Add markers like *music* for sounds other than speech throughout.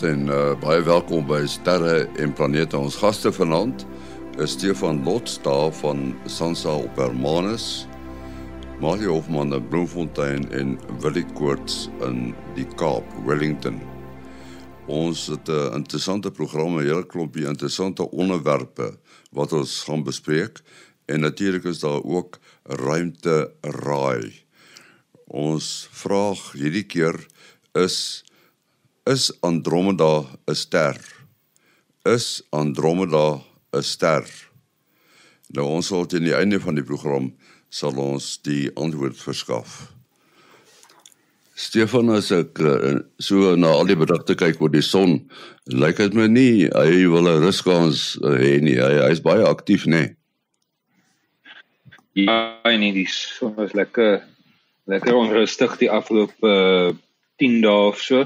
Goeienaand en uh, baie welkom by Sterre en Planete. Ons gaste vanaand is Stefan Lots daar van Sansa op Hermanus, Mario Hofman in Bloemfontein en Willie Koorts in die Kaap, Wellington. Ons het 'n interessante program, 'n hele klompie interessante onderwerpe wat ons gaan bespreek en natuurlik is daar ook ruimte raai. Ons vraag hierdie keer is is Andromeda 'n ster? Is Andromeda 'n ster? Nou ons sal teen die einde van die program sal ons die antwoord verskaf. Stefan as ek eh, so na al die berigte kyk oor die son, lyk dit my nie hy wil 'n ruskans eh, hê nie. Hy hy's baie aktief, nê? Ja, nee, die son is lekker lekker onrustig die afgelope uh, 10 dae of so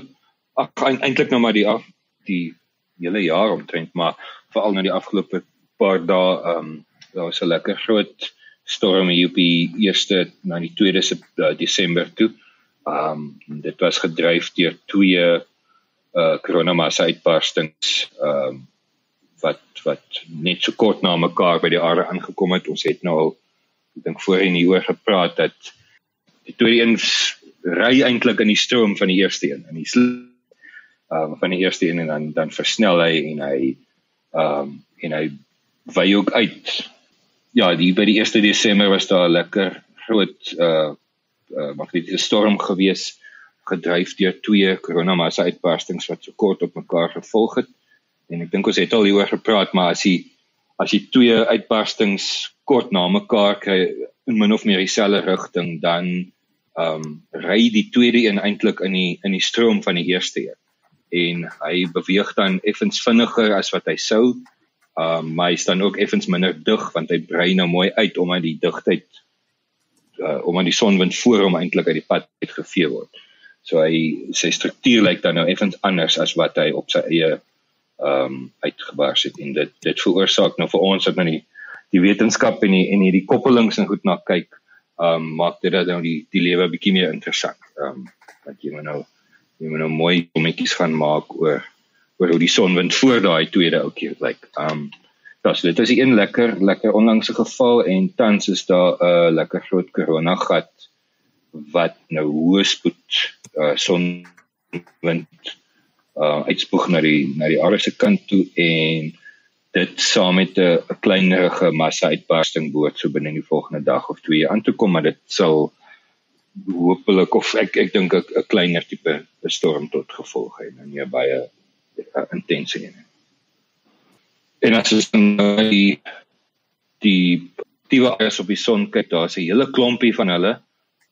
ag eintlik nou maar die af die hele jaar omtrent maar veral nou die afgelope paar dae ehm um, daar was 'n lekker groot storm hier op die eerste na die 2de uh, Desember toe. Ehm um, dit was gedryf deur twee uh koronamassa uitbarstings ehm um, wat wat net so kort na mekaar by die aarde aangekom het. Ons het nou al ek dink voorheen hieroor gepraat dat die tweede een ry eintlik in die stroom van die eerste een en die um, van die eerste een en dan dan versnel hy en hy ehm um, en hy wy ook uit. Ja, die by die 1 Desember was daar 'n lekker groot uh uh magnetiese storm gewees gedryf deur twee koronamassa uitbarstings wat so kort op mekaar gevolg het. En ek dink ons het al hieroor gepraat, maar as jy as jy twee uitbarstings kort na mekaar kry in min of meer dieselfde rigting, dan ehm um, ry die tweede een eintlik in die in die stroom van die eerste een en hy beweeg dan effens vinniger as wat hy sou. Um maar hy staan ook effens minder dig want hy brei nou mooi uit om aan die digtheid uh, om aan die sonwind voor hom eintlik uit die pad uitgevee word. So hy sy struktuur lyk dan nou effens anders as wat hy op sy eie um uitgebars het en dit dit veroorsaak nou vir ons dat nou die die wetenskap en die en hierdie koppelings en goed na kyk um maak dit dat nou die die lewe bietjie meer interessant. Um wat jy nou jy moet nou mooi kommetjies gaan maak oor oor hoe die sonwind voor daai tweede ou keer lyk. Um ja, so dit is 'n lekker lekker onlangse geval en tans is daar 'n uh, lekker groot korona gat wat nou hoë spoed uh, sonwind uh uitspoeg na die na die aarde se kant toe en dit saam met 'n kleinerige massa uitbarsting behoort so binne die volgende dag of twee aan te kom maar dit sal hopelik of ek ek dink 'n kleiner tipe storm tot gevolg het en nie baie uh, intense een. En as ons die die die as op die son kyk, daar's 'n hele klompie van hulle.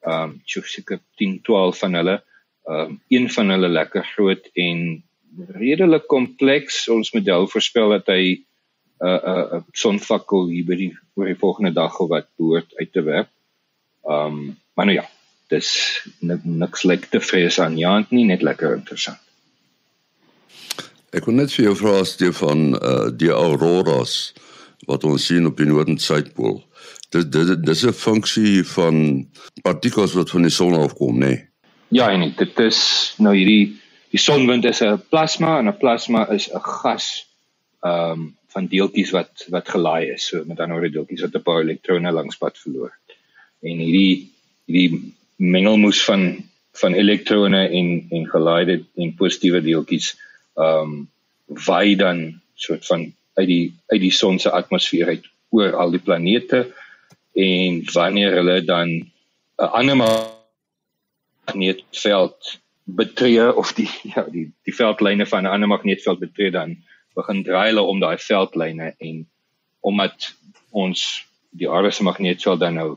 Ehm um, seker 10, 12 van hulle. Ehm um, een van hulle lekker groot en redelik kompleks. Ons model voorspel dat hy 'n uh, 'n uh, sonvakkel hier by die oor die volgende dag of wat behoort uit te werk. Ehm um, maar nou ja, dis niks lyk te vrees aan Jant nie, net lekker interessant. Ek wil net vir jou vra Stefan, uh die auroras wat ons sien op die noord en suidpool. Dit dit dis 'n funksie van partikels wat van die son afkom, nê? Nee? Ja, en dit is nou hierdie die sonwind is 'n plasma en 'n plasma is 'n gas ehm um, van deeltjies wat wat gelaai is. So met ander woorde deeltjies wat 'n paar elektrone langs pad verloor. En hierdie hierdie mengelmoes van van elektrone en en gelaaide en positiewe deeltjies ehm um, waai dan soort van uit die uit die son se atmosfeer uit oor al die planete en wanneer hulle dan 'n ander magneetveld betree of die *laughs* ja die die veldlyne van 'n ander magneetveld betree dan begin draai hulle om daai veldlyne en omdat ons die aarde se magneetveld dan nou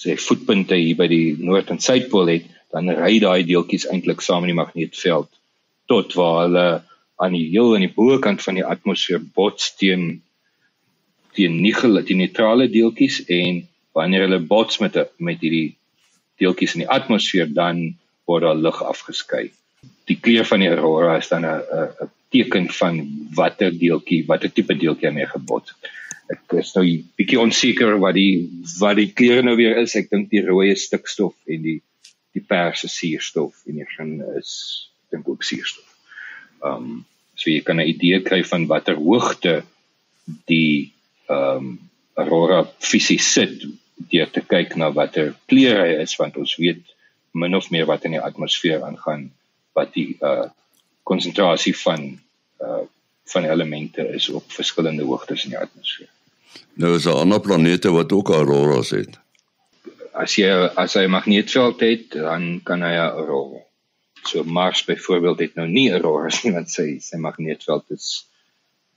sê voetpunte hier by die noord en suidpool het, dan ry daai deeltjies eintlik saam in die magneetveld tot waar hulle aan die heel aan die bokant van die atmosfeer bots teen teen nigel die neutrale deeltjies en wanneer hulle bots met met hierdie deeltjies in die atmosfeer dan word daar lug afgeskei. Die kleur van die aurora is dan 'n 'n teken van watter deeltjie, watter tipe deeltjie aan hy gebots het ek is nou bietjie onseker wat die wat die kleure nou weer is. Ek dink die rooi is stikstof en die die perse suurstof en die groen is dink ook suurstof. Um so jy kan 'n idee kry van watter hoogte die um aurora fisies sit deur te kyk na watter kleure hy is want ons weet min of meer wat in die atmosfeer aangaan wat die uh konsentrasie van uh van elemente is op verskillende hoogtes in die atmosfeer. Nou is daar ander planete wat ook auroras het. As jy as hy 'n magneetveld het, dan kan hy 'n aurora. So Mars byvoorbeeld het nou nie auroras nie want sy sy magneetveld is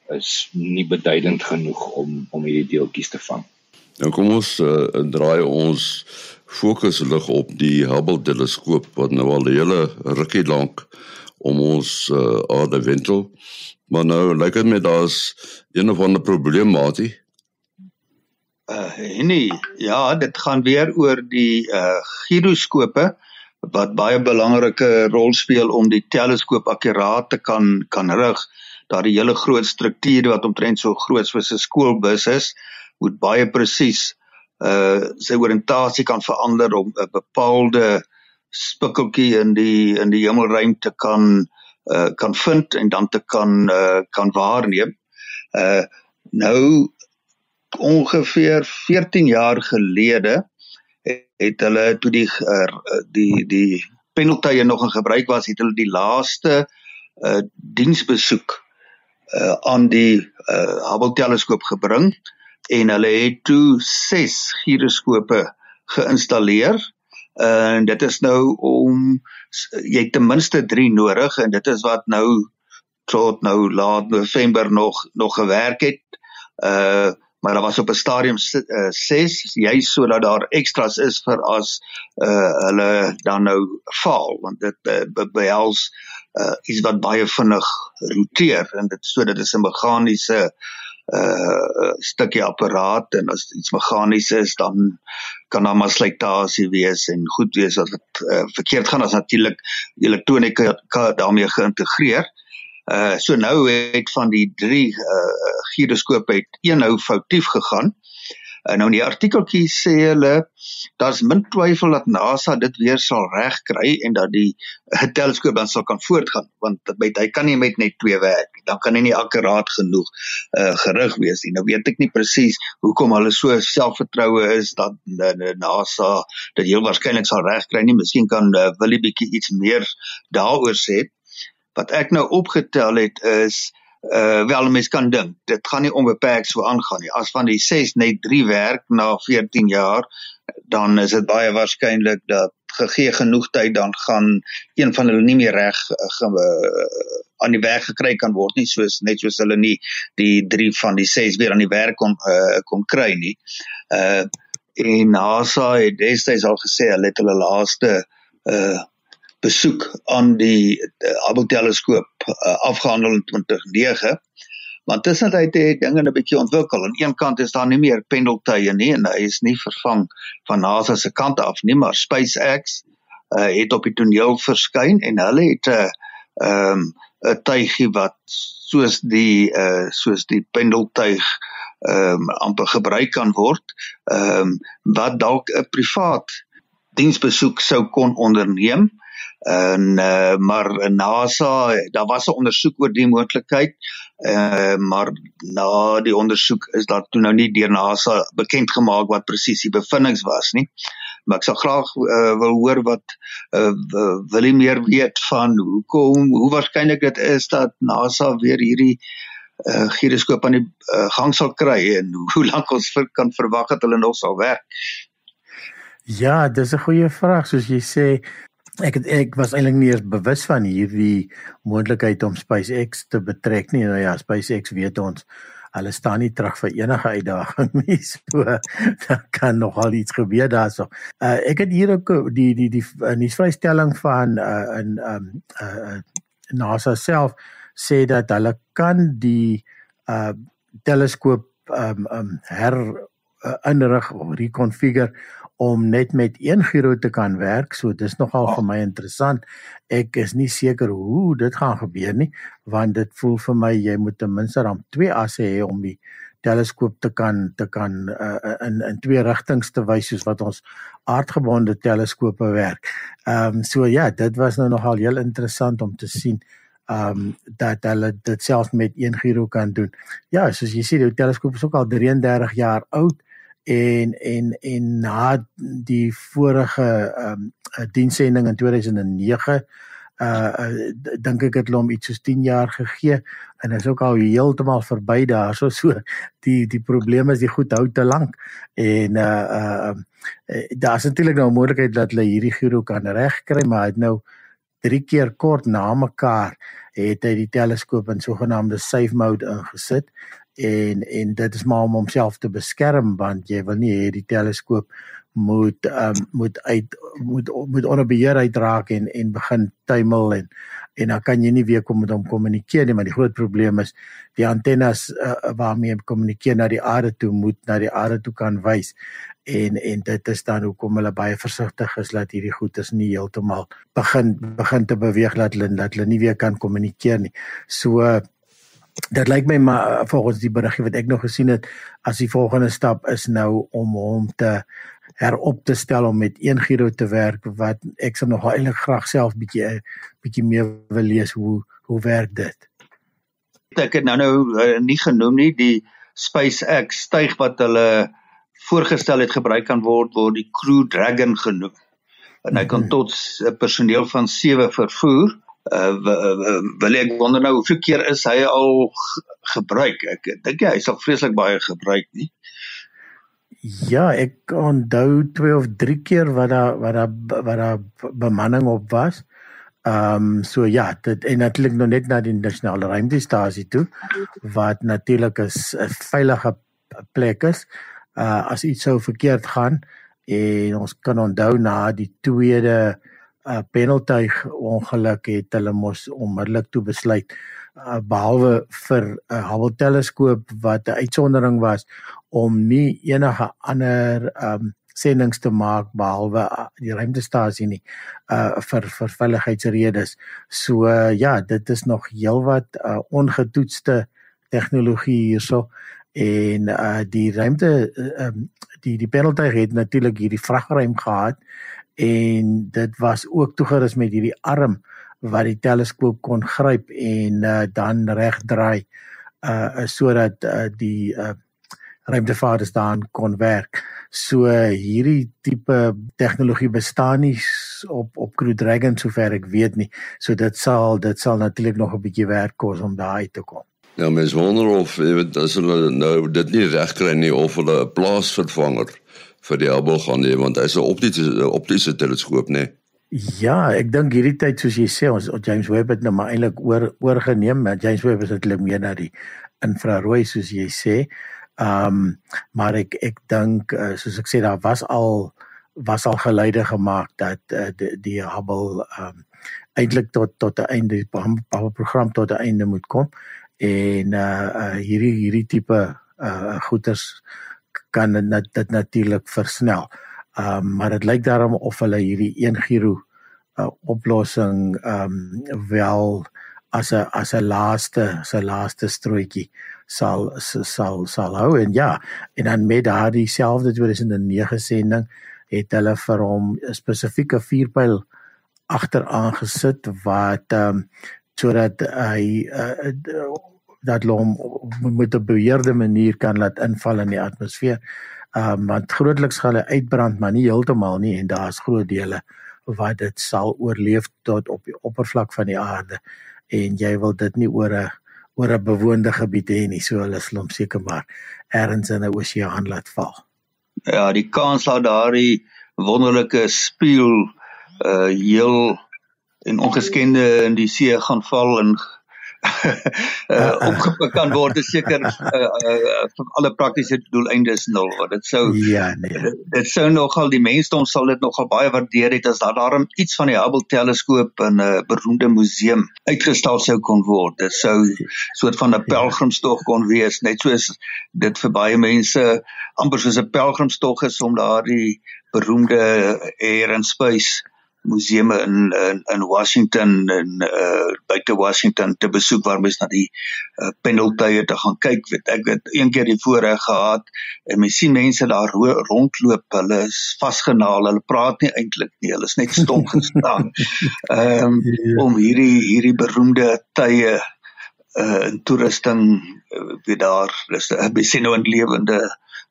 is nie beduidend genoeg om om hierdie deeltjies te vang. Nou kom ons uh, draai ons fokus lig op die Hubble teleskoop wat nou al 'n hele rukkie lank om ons uh, aarde wentel. Maar nou lyk dit met daar's een of ander probleem maatie. Uh nee, ja, dit gaan weer oor die uh giroskope wat baie belangrike rol speel om die teleskoop akkuraat te kan kan rig. Daardie hele groot struktuur wat omtrent so groot soos 'n skoolbus is, moet baie presies uh sy oriëntasie kan verander om 'n bepaalde spikkeltjie in die in die hemelruimte kan uh, kan vind en dan te kan uh, kan waarneem. Uh nou ongeveer 14 jaar gelede het hulle toe die uh, die die penaltye nog in gebruik was, het hulle die laaste uh diensbesoek uh aan die uh Hubble teleskoop gebring en hulle het toe 6 giroskope geïnstalleer en dit is nou om jy ten minste 3 nodig en dit is wat nou tot nou laat November nog nog gewerk het. Uh maar daar was op 'n stadium 6 uh, jy sodat daar ekstras is vir as uh hulle dan nou val want dit uh, behels uh iets wat baie vinnig roteer en dit so dit is 'n meganiese uh uh stukkie apparaat en as iets meganies is dan kan daar maar slytasie wees en goed wees wat dit uh, verkeerd gaan as natuurlik elektronika daarmee geïntegreer. Uh so nou het van die 3 uh giroskope het een nou foutief gegaan. En nou in die artikeltjie sê hulle daar's min twyfel dat NASA dit weer sal regkry en dat die uh, teleskoop dan sal kan voortgaan want dit hy kan nie met net twee werk dan kan hy nie akkuraat genoeg uh, gerig wees nie. Nou weet ek nie presies hoekom hulle so selfvertroue is dat uh, NASA dit heel waarskynlik sal regkry nie. Miskien kan uh, Willie bietjie iets meer daaroor sê. Wat ek nou opgetel het is wel mens kan dink dit gaan nie onbeperk so aangaan nie. As van die 6 net 3 werk na 14 jaar dan is dit baie waarskynlik dat gegee genoeg tyd dan gaan een van hulle nie meer reg uh, uh, aan die werk gekry kan word nie soos net soos hulle nie die 3 van die 6 weer aan die werk kom uh, kom kry nie. Uh en NASA het destyds al gesê hulle het hulle laaste uh besoek aan die uh, Hubble teleskoop uh, afgehandel in 2009 want tussen tyd het dinge 'n bietjie ontwikkel. Aan een kant is daar nie meer pendeltye nie en hy is nie vervang van NASA se kant af nie, maar SpaceX uh, het op die toneel verskyn en hulle het 'n uh, ehm um, 'n tuigie wat soos die uh soos die pendeltuig ehm um, amper gebruik kan word ehm um, wat dalk 'n privaat diensbesoek sou kon onderneem en uh, maar NASA daar was 'n ondersoek oor die moontlikheid uh, maar na die ondersoek is dat toe nou nie deur NASA bekend gemaak wat presies die bevindinge was nie. Maar ek sou graag uh, wil hoor wat uh, wil jy meer weet van hoekom hoe waarskynlik dit is dat NASA weer hierdie uh, giroskoop aan die uh, gang sal kry en *laughs* hoe lank ons vir, kan verwag dat hulle nog sal werk? Ja, dis 'n goeie vraag soos jy sê ek het, ek was eintlik nie eens bewus van hierdie moontlikheid om SpaceX te betrek nie. Nou ja, SpaceX weet ons hulle staan nie terug vir enige uitdaging *laughs* nie. So daar kan nogal iets gebeur daarso. Uh, ek het hier ook die die die, die nuusvrystelling van uh, in um uh, NASA self sê dat hulle kan die uh teleskoop um um her uh, inrig of reconfigure om net met een gyro te kan werk. So dis nogal oh. vir my interessant. Ek is nie seker hoe dit gaan gebeur nie, want dit voel vir my jy moet ten minste dan twee asse hê om die teleskoop te kan te kan uh, in in twee rigtings te wys soos wat ons aardgebonde teleskope werk. Ehm um, so ja, dit was nou nogal heel interessant om te sien ehm um, dat hulle dit selfs met een gyro kan doen. Ja, soos jy sê die teleskoop is ook al 33 jaar oud en en en na die vorige ehm um, dienssending in 2009 uh, uh dink ek het hom iets soos 10 jaar gegee en is ook al heeltemal verby daar so die die probleem is die goed hou te lank en uh uh daar's natuurlik nou 'n moontlikheid dat hulle hierdie gyro kan regkry maar hy het nou drie keer kort na mekaar het hy die teleskoop in sogenaamde safe mode ingesit en en dit is maar om homself te beskerm want jy wil nie hê die teleskoop moet um, moet uit moet moet onder beheer uitraak en en begin tuimel en en dan kan jy nie weer kom met hom kommunikeer nie maar die groot probleem is die antennes uh, waarmee jy kommunikeer na die aarde toe moet na die aarde toe kan wys. En en dit is dan hoekom hulle baie versigtig is dat hierdie goeders nie heeltemal begin begin te beweeg laat hulle dat hulle nie weer kan kommunikeer nie. So dit lyk my maar volgens die berigie wat ek nog gesien het as die volgende stap is nou om hom te herop te stel om met een gyro te werk wat ek sou nog eintlik graag self bietjie bietjie meer wil lees hoe hoe werk dit. Ek het nou nou uh, nie genoem nie die SpaceX styg wat hulle voorgestel het gebruik kan word word die Crew Dragon genoem. En hy kan mhm. tot 'n personeel van 7 vervoer. Uh, wil ek wonder nou hoeveel keer is hy al gebruik? Ek dink hy is al vreeslik baie gebruik nie. Ja, ek onthou twee of drie keer wat daar wat daar wat daar bemanning op was. Ehm um, so ja, dit en natuurlik nog net na die nasionale ruimtestasie toe wat natuurlik 'n veilige plek is. Uh as iets sou verkeerd gaan en ons kan onthou na die tweede uh penaltuig ongeluk het hulle mos onmiddellik toe besluit uh, behalwe vir 'n uh, Hubble teleskoop wat 'n uitsondering was om nie enige ander um sendings te maak behalwe uh, die ruimtestasie nie uh vir vir veiligheidsredes. So uh, ja, dit is nog heelwat uh, ongetoetste tegnologie hierso en uh die ruimte uh, um die die penalty het natuurlik hierdie vragruim gehad en dit was ook toegerus met hierdie arm wat die teleskoop kon gryp en uh, dan regdraai uh sodat uh, die uh ruimtevaarders daarin kon werk. So hierdie tipe tegnologie bestaan nie op op Crew Dragon sover ek weet nie. So dit sal dit sal natuurlik nog 'n bietjie werk kos om daar uit te kom. Ja, mens wonder of jy weet as hulle nou dit nie regkry nie of hulle 'n plaasvervanger vir die Hubble gaan hê want hy's 'n optiese optiese teleskoop, né? Ja, ek dink hierdie tyd soos jy sê ons James Webb het nou maar eintlik oor oorgeneem, maar James Webb is eintlik meer na die infrarooi soos jy sê. Ehm um, maar ek ek dink uh, soos ek sê daar was al was al geleide gemaak dat uh, die, die Hubble ehm um, eintlik tot tot 'n einde die Hubble program tot 'n einde moet kom en uh, uh hierdie hierdie tipe uh goeders kan dit, dit natuurlik versnel. Ehm um, maar dit lyk daarom of hulle hierdie een giro uh, oplossing ehm um, wel as 'n as 'n laaste se laaste strootjie sal sal sal hou en ja en dan met daardie selfde 2009 sending het hulle vir hom 'n spesifieke vuurpyl agteraan gesit wat ehm um, sodat hy uh, dat hom met 'n beheerde manier kan laat inval in die atmosfeer. Ehm um, want grootliks gaan hy uitbrand maar nie heeltemal nie en daar's groot dele wat dit sal oorleef tot op die oppervlak van die aarde en jy wil dit nie oor 'n oor 'n bewoonde gebied hê nie. So hulle slom seker maar ergens in 'n oseaan laat val. Ja, die kans dat daardie wonderlike spieël uh heel en ongeskende in die see gaan val en uh, opgepik kan word is seker uh, uh, vir alle praktiese doeleindes nul want dit sou ja nee. dit sou nogal die mensdom sal dit nogal baie waardeer het as daar daarom iets van die Hubble teleskoop in 'n uh, beroemde museum uitgestal sou kon word. Dit sou soort van 'n ja. pelgrimstog kon wees net soos dit vir baie mense amper soos 'n pelgrimstog is om daardie beroemde air and space museum in in in Washington en uh buite Washington te besoek waar mens na die uh, pendeltuie te gaan kyk. Weet ek het een keer die voorreg gehad en mens sien mense daar rondloop. Hulle is vasgenaal. Hulle praat nie eintlik nie. Hulle is net stom *laughs* gestaan. Um, om hierdie hierdie beroemde tye uh in toerusting uh, weet daar is 'n besino en lewende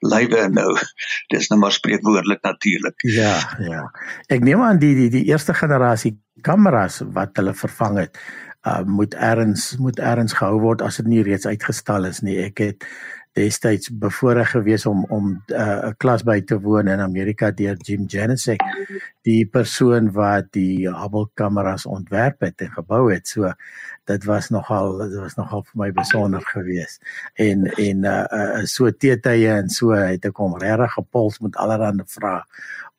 lywe nou. *laughs* Dis nou maar spreekwoordelik natuurlik. Ja ja. Ek neem aan die die die eerste generasie kameras wat hulle vervang het uh, moet erns moet erns gehou word as dit nie reeds uitgestal is nie. Ek het destyds bevoorreg gewees om om 'n uh, klas by te woon in Amerika deur Jim Janicek die persoon wat die Hubble kameras ontwerp het en gebou het. So dit was nogal dit was nogal vir my besonder geweest en en uh, uh so teetye en so het ek hom regtig gepuls met allerlei vrae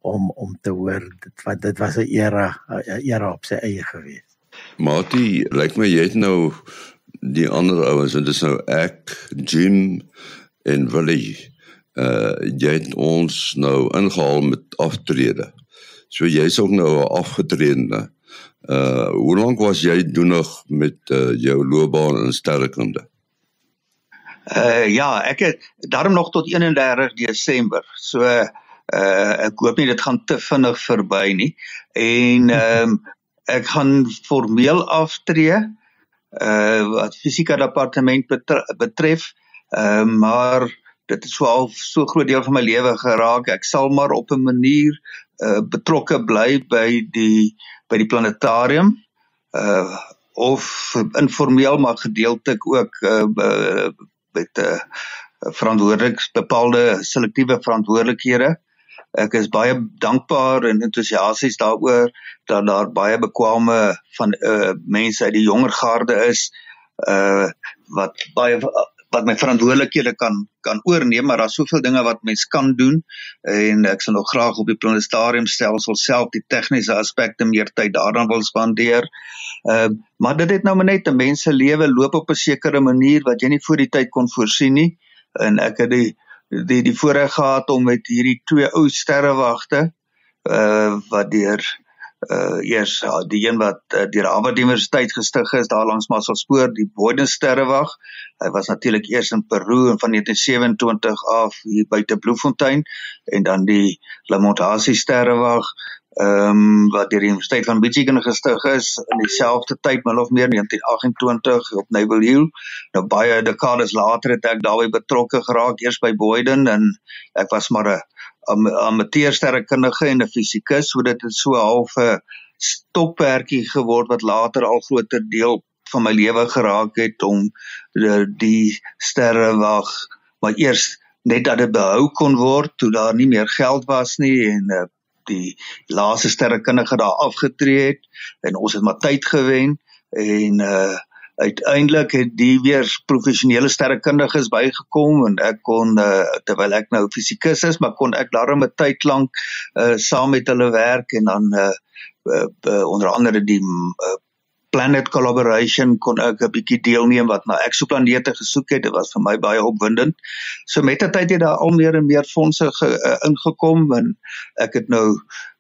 om om te hoor. Dit wat dit was 'n era 'n era op sy eie geweest Mati lyk my jy het nou die ander ouens en dis nou ek Jim en Willie uh jy het ons nou ingehaal met aftrede. So jy's ook nou 'n afgetrede. Uh hoe lank was jy doenig met uh, jou loopbaan in sterrekunde? Uh ja, ek het daarom nog tot 31 Desember. So uh ek hoop nie dit gaan te vinnig verby nie. En *laughs* ehm um, ek gaan formeel aftree uh wat fisika departement betref. Ehm uh, maar dit het so al so groot deel van my lewe geraak. Ek sal maar op 'n manier uh betrokke bly by die by die planetarium uh of informeel maar gedeeltelik ook uh met 'n uh, verantwoordelik bepaalde selektiewe verantwoordelikhede. Ek is baie dankbaar en entoesiasties daaroor dat daar baie bekwame van uh mense uit die jonger garde is uh wat baie wat my verantwoordelikhede kan kan oorneem maar daar's soveel dinge wat mens kan doen en ek sal nog graag op die planetarium stelsel self die tegniese aspekte meer tyd daaraan wil spandeer. Ehm uh, maar dit het nou net 'n mens se lewe loop op 'n sekere manier wat jy nie voor die tyd kon voorsien nie en ek het die die die voorreg gehad om met hierdie twee ou sterrewagte uh wat deur uh eers uh, die een wat uh, deur Harvard Universiteit gestig is daar langs Masselspoor die Boyden sterrewag. Hy was natuurlik eers in Peru en van 1927 af hier buite Bloemfontein en dan die Lamontasie sterrewag ehm um, wat deur die Universiteit van Michigan gestig is in dieselfde tyd min of meer 1928 op Naval Hill. Nou baie dekades later het ek daarbey betrokke geraak eers by Boyden en ek was maar 'n amateursterrekundige en 'n fisikus, so dit het so half 'n stopwerkie geword wat later al groter deel van my lewe geraak het om die, die sterrewag maar eers net dat dit behou kon word toe daar nie meer geld was nie en uh, die laaste sterrekundige daar afgetree het en ons het maar tyd gewen en uh uiteindelik het die weer professionele sterrekundiges bygekom en ek kon uh, terwyl ek nou fisikus is, maar kon ek daarom 'n tyd lank uh, saam met hulle werk en dan uh, uh, uh, onder andere die uh, Planet Collaboration kon ek 'n bietjie deelneem wat na eksoplanete gesoek het. Dit was vir my baie opwindend. So met die tyd het daar al meer en meer fondse ge, uh, ingekom en ek het nou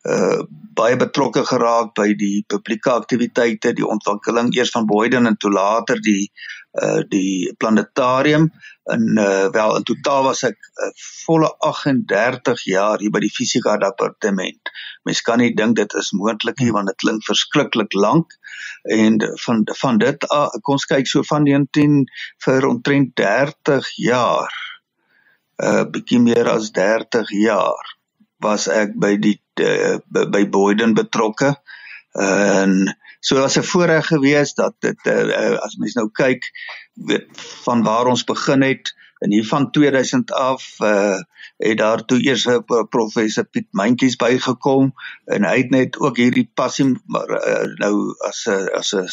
uh baie betrokke geraak by die publieke aktiwiteite, die ontwikkeling eers van Boyden en toe later die uh die planetarium en uh wel in totaal was ek uh, volle 38 jaar hier by die fisika departement. Mens kan nie dink dit is moontlik nie want dit klink verskriklik lank en van van dit uh, kom ons kyk so van 19 vir omtrent 30 jaar. Uh bietjie meer as 30 jaar was ek by die uh, by Boyden betrokke. En so was 'n voorreg geweest dat dit uh, as mens nou kyk weet van waar ons begin het en hier van 2000 af uh het daar toe eers 'n professor Piet Mentjies bygekom en hy het net ook hierdie passie maar uh, nou as 'n as 'n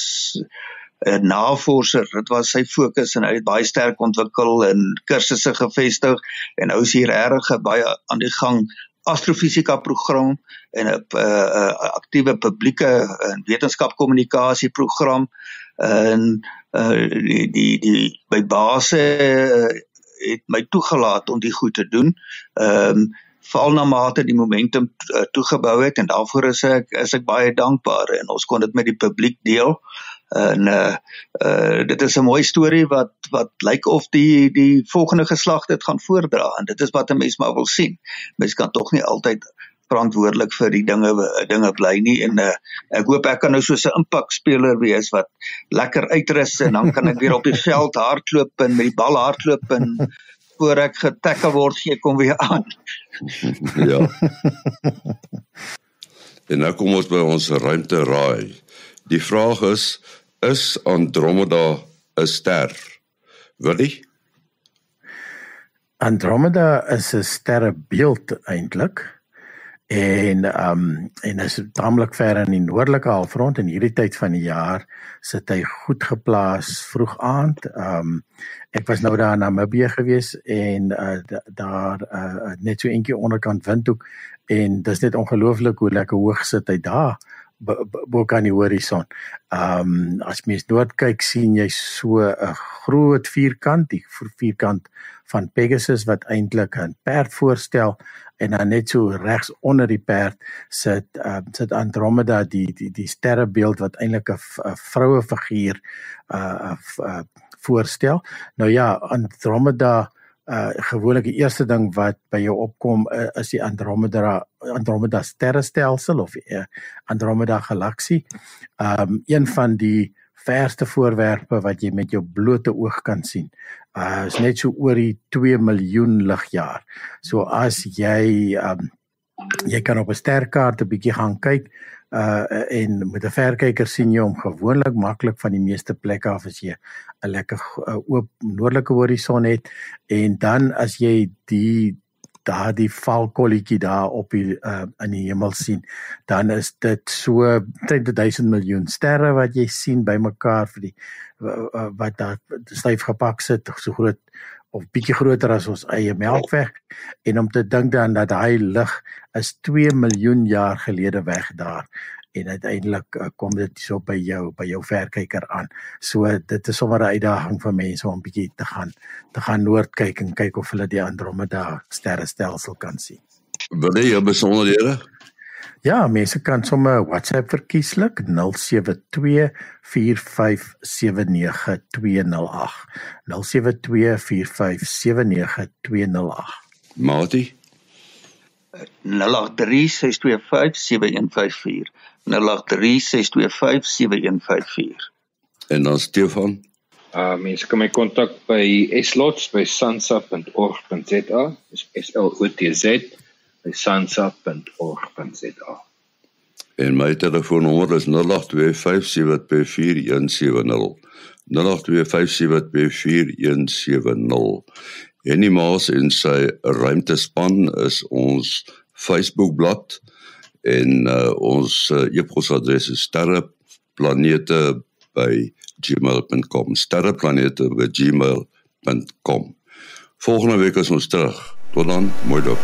'n navorser dit was sy fokus en hy het baie sterk ontwikkel en kursusse gevestig en nou is hier regtig baie aan die gang astrofisika program en 'n uh, uh, aktiewe publieke en wetenskapkommunikasie program en uh, die die die by base uh, het my toegelaat om die goed te doen. Ehm um, veral na mate die momentum uh, toegebou het en daarvoor is ek is ek baie dankbaar en ons kon dit met die publiek deel en uh, uh dit is 'n mooi storie wat wat lyk of die die volgende geslag dit gaan voordra en dit is wat 'n mens maar wil sien. Mens kan tog nie altyd verantwoordelik vir die dinge dinge bly nie en uh, ek hoop ek kan nou so 'n impakspeler wees wat lekker uitrus en dan kan ek weer op die *laughs* veld hardloop en met die bal hardloop en voor ek getackle word gee kom weer aan. *laughs* ja. en nou kom ons by ons ruimte raai. Die vraag is is Andromeda 'n ster? Willie? Andromeda is 'n sterrebeeld eintlik. En ehm um, en is taamlik ver in die noordelike halfrond en hierdie tyd van die jaar sit hy goed geplaas vroeg aand. Ehm um, ek was nou daar in Namibië gewees en uh, daar uh, net so eentjie onderkant windhoek en dis net ongelooflik hoe lekker hoog sit hy daar bo kan die horison. Ehm um, as mens noord kyk sien jy so 'n groot vierkant, die vierkant van Pegasus wat eintlik 'n perd voorstel en dan net so regs onder die perd sit uh, sit Andromeda die die die sterrebeeld wat eintlik 'n vroue figuur uh, uh voorstel. Nou ja, Andromeda uh gewoonlik die eerste ding wat by jou opkom uh, is die Andromeda Andromeda sterrestelsel of uh, Andromeda galaksie. Um een van die verste voorwerpe wat jy met jou blote oog kan sien. Uh is net so oor die 2 miljoen ligjaar. So as jy um jy kan op 'n sterkaart 'n bietjie gaan kyk uh en met 'n verkyker sien jy hom gewoonlik maklik van die meeste plekke af as jy 'n lekker uh, oop noordelike horison het. En dan as jy die daardie valkolletjie daar op die uh, in die hemel sien, dan is dit so 30000 miljoen sterre wat jy sien bymekaar vir die wat daar styf gepak sit so groot of bietjie groter as ons eie Melkweg en om te dink dan dat hy lig is 2 miljoen jaar gelede weg daar en uiteindelik uh, kom dit so by jou by jou verkyker aan. So dit is sommer 'n uitdaging vir mense om bietjie te gaan te gaan noord kyk en kyk of hulle die Andromeda sterrestelsel kan sien. Wil jy besonderhede? Ja, mense kan sommer WhatsApp verkieslik 0724579208. 0724579208. Mati 0836257154 0836257154 En dan Stefan. Uh mense kan my kontak by slots by sansa.org.za. Dis S L O T Z by sansa.org.za. En my telefoonnommer is 0825724170. 0825724170. En die maas en sy ruimtespan is ons Facebookblad en uh, ons uh, e-posadres is sterreplanete@gmail.com sterreplanete@gmail.com Volgende week is ons terug. Tot dan, mooi dop.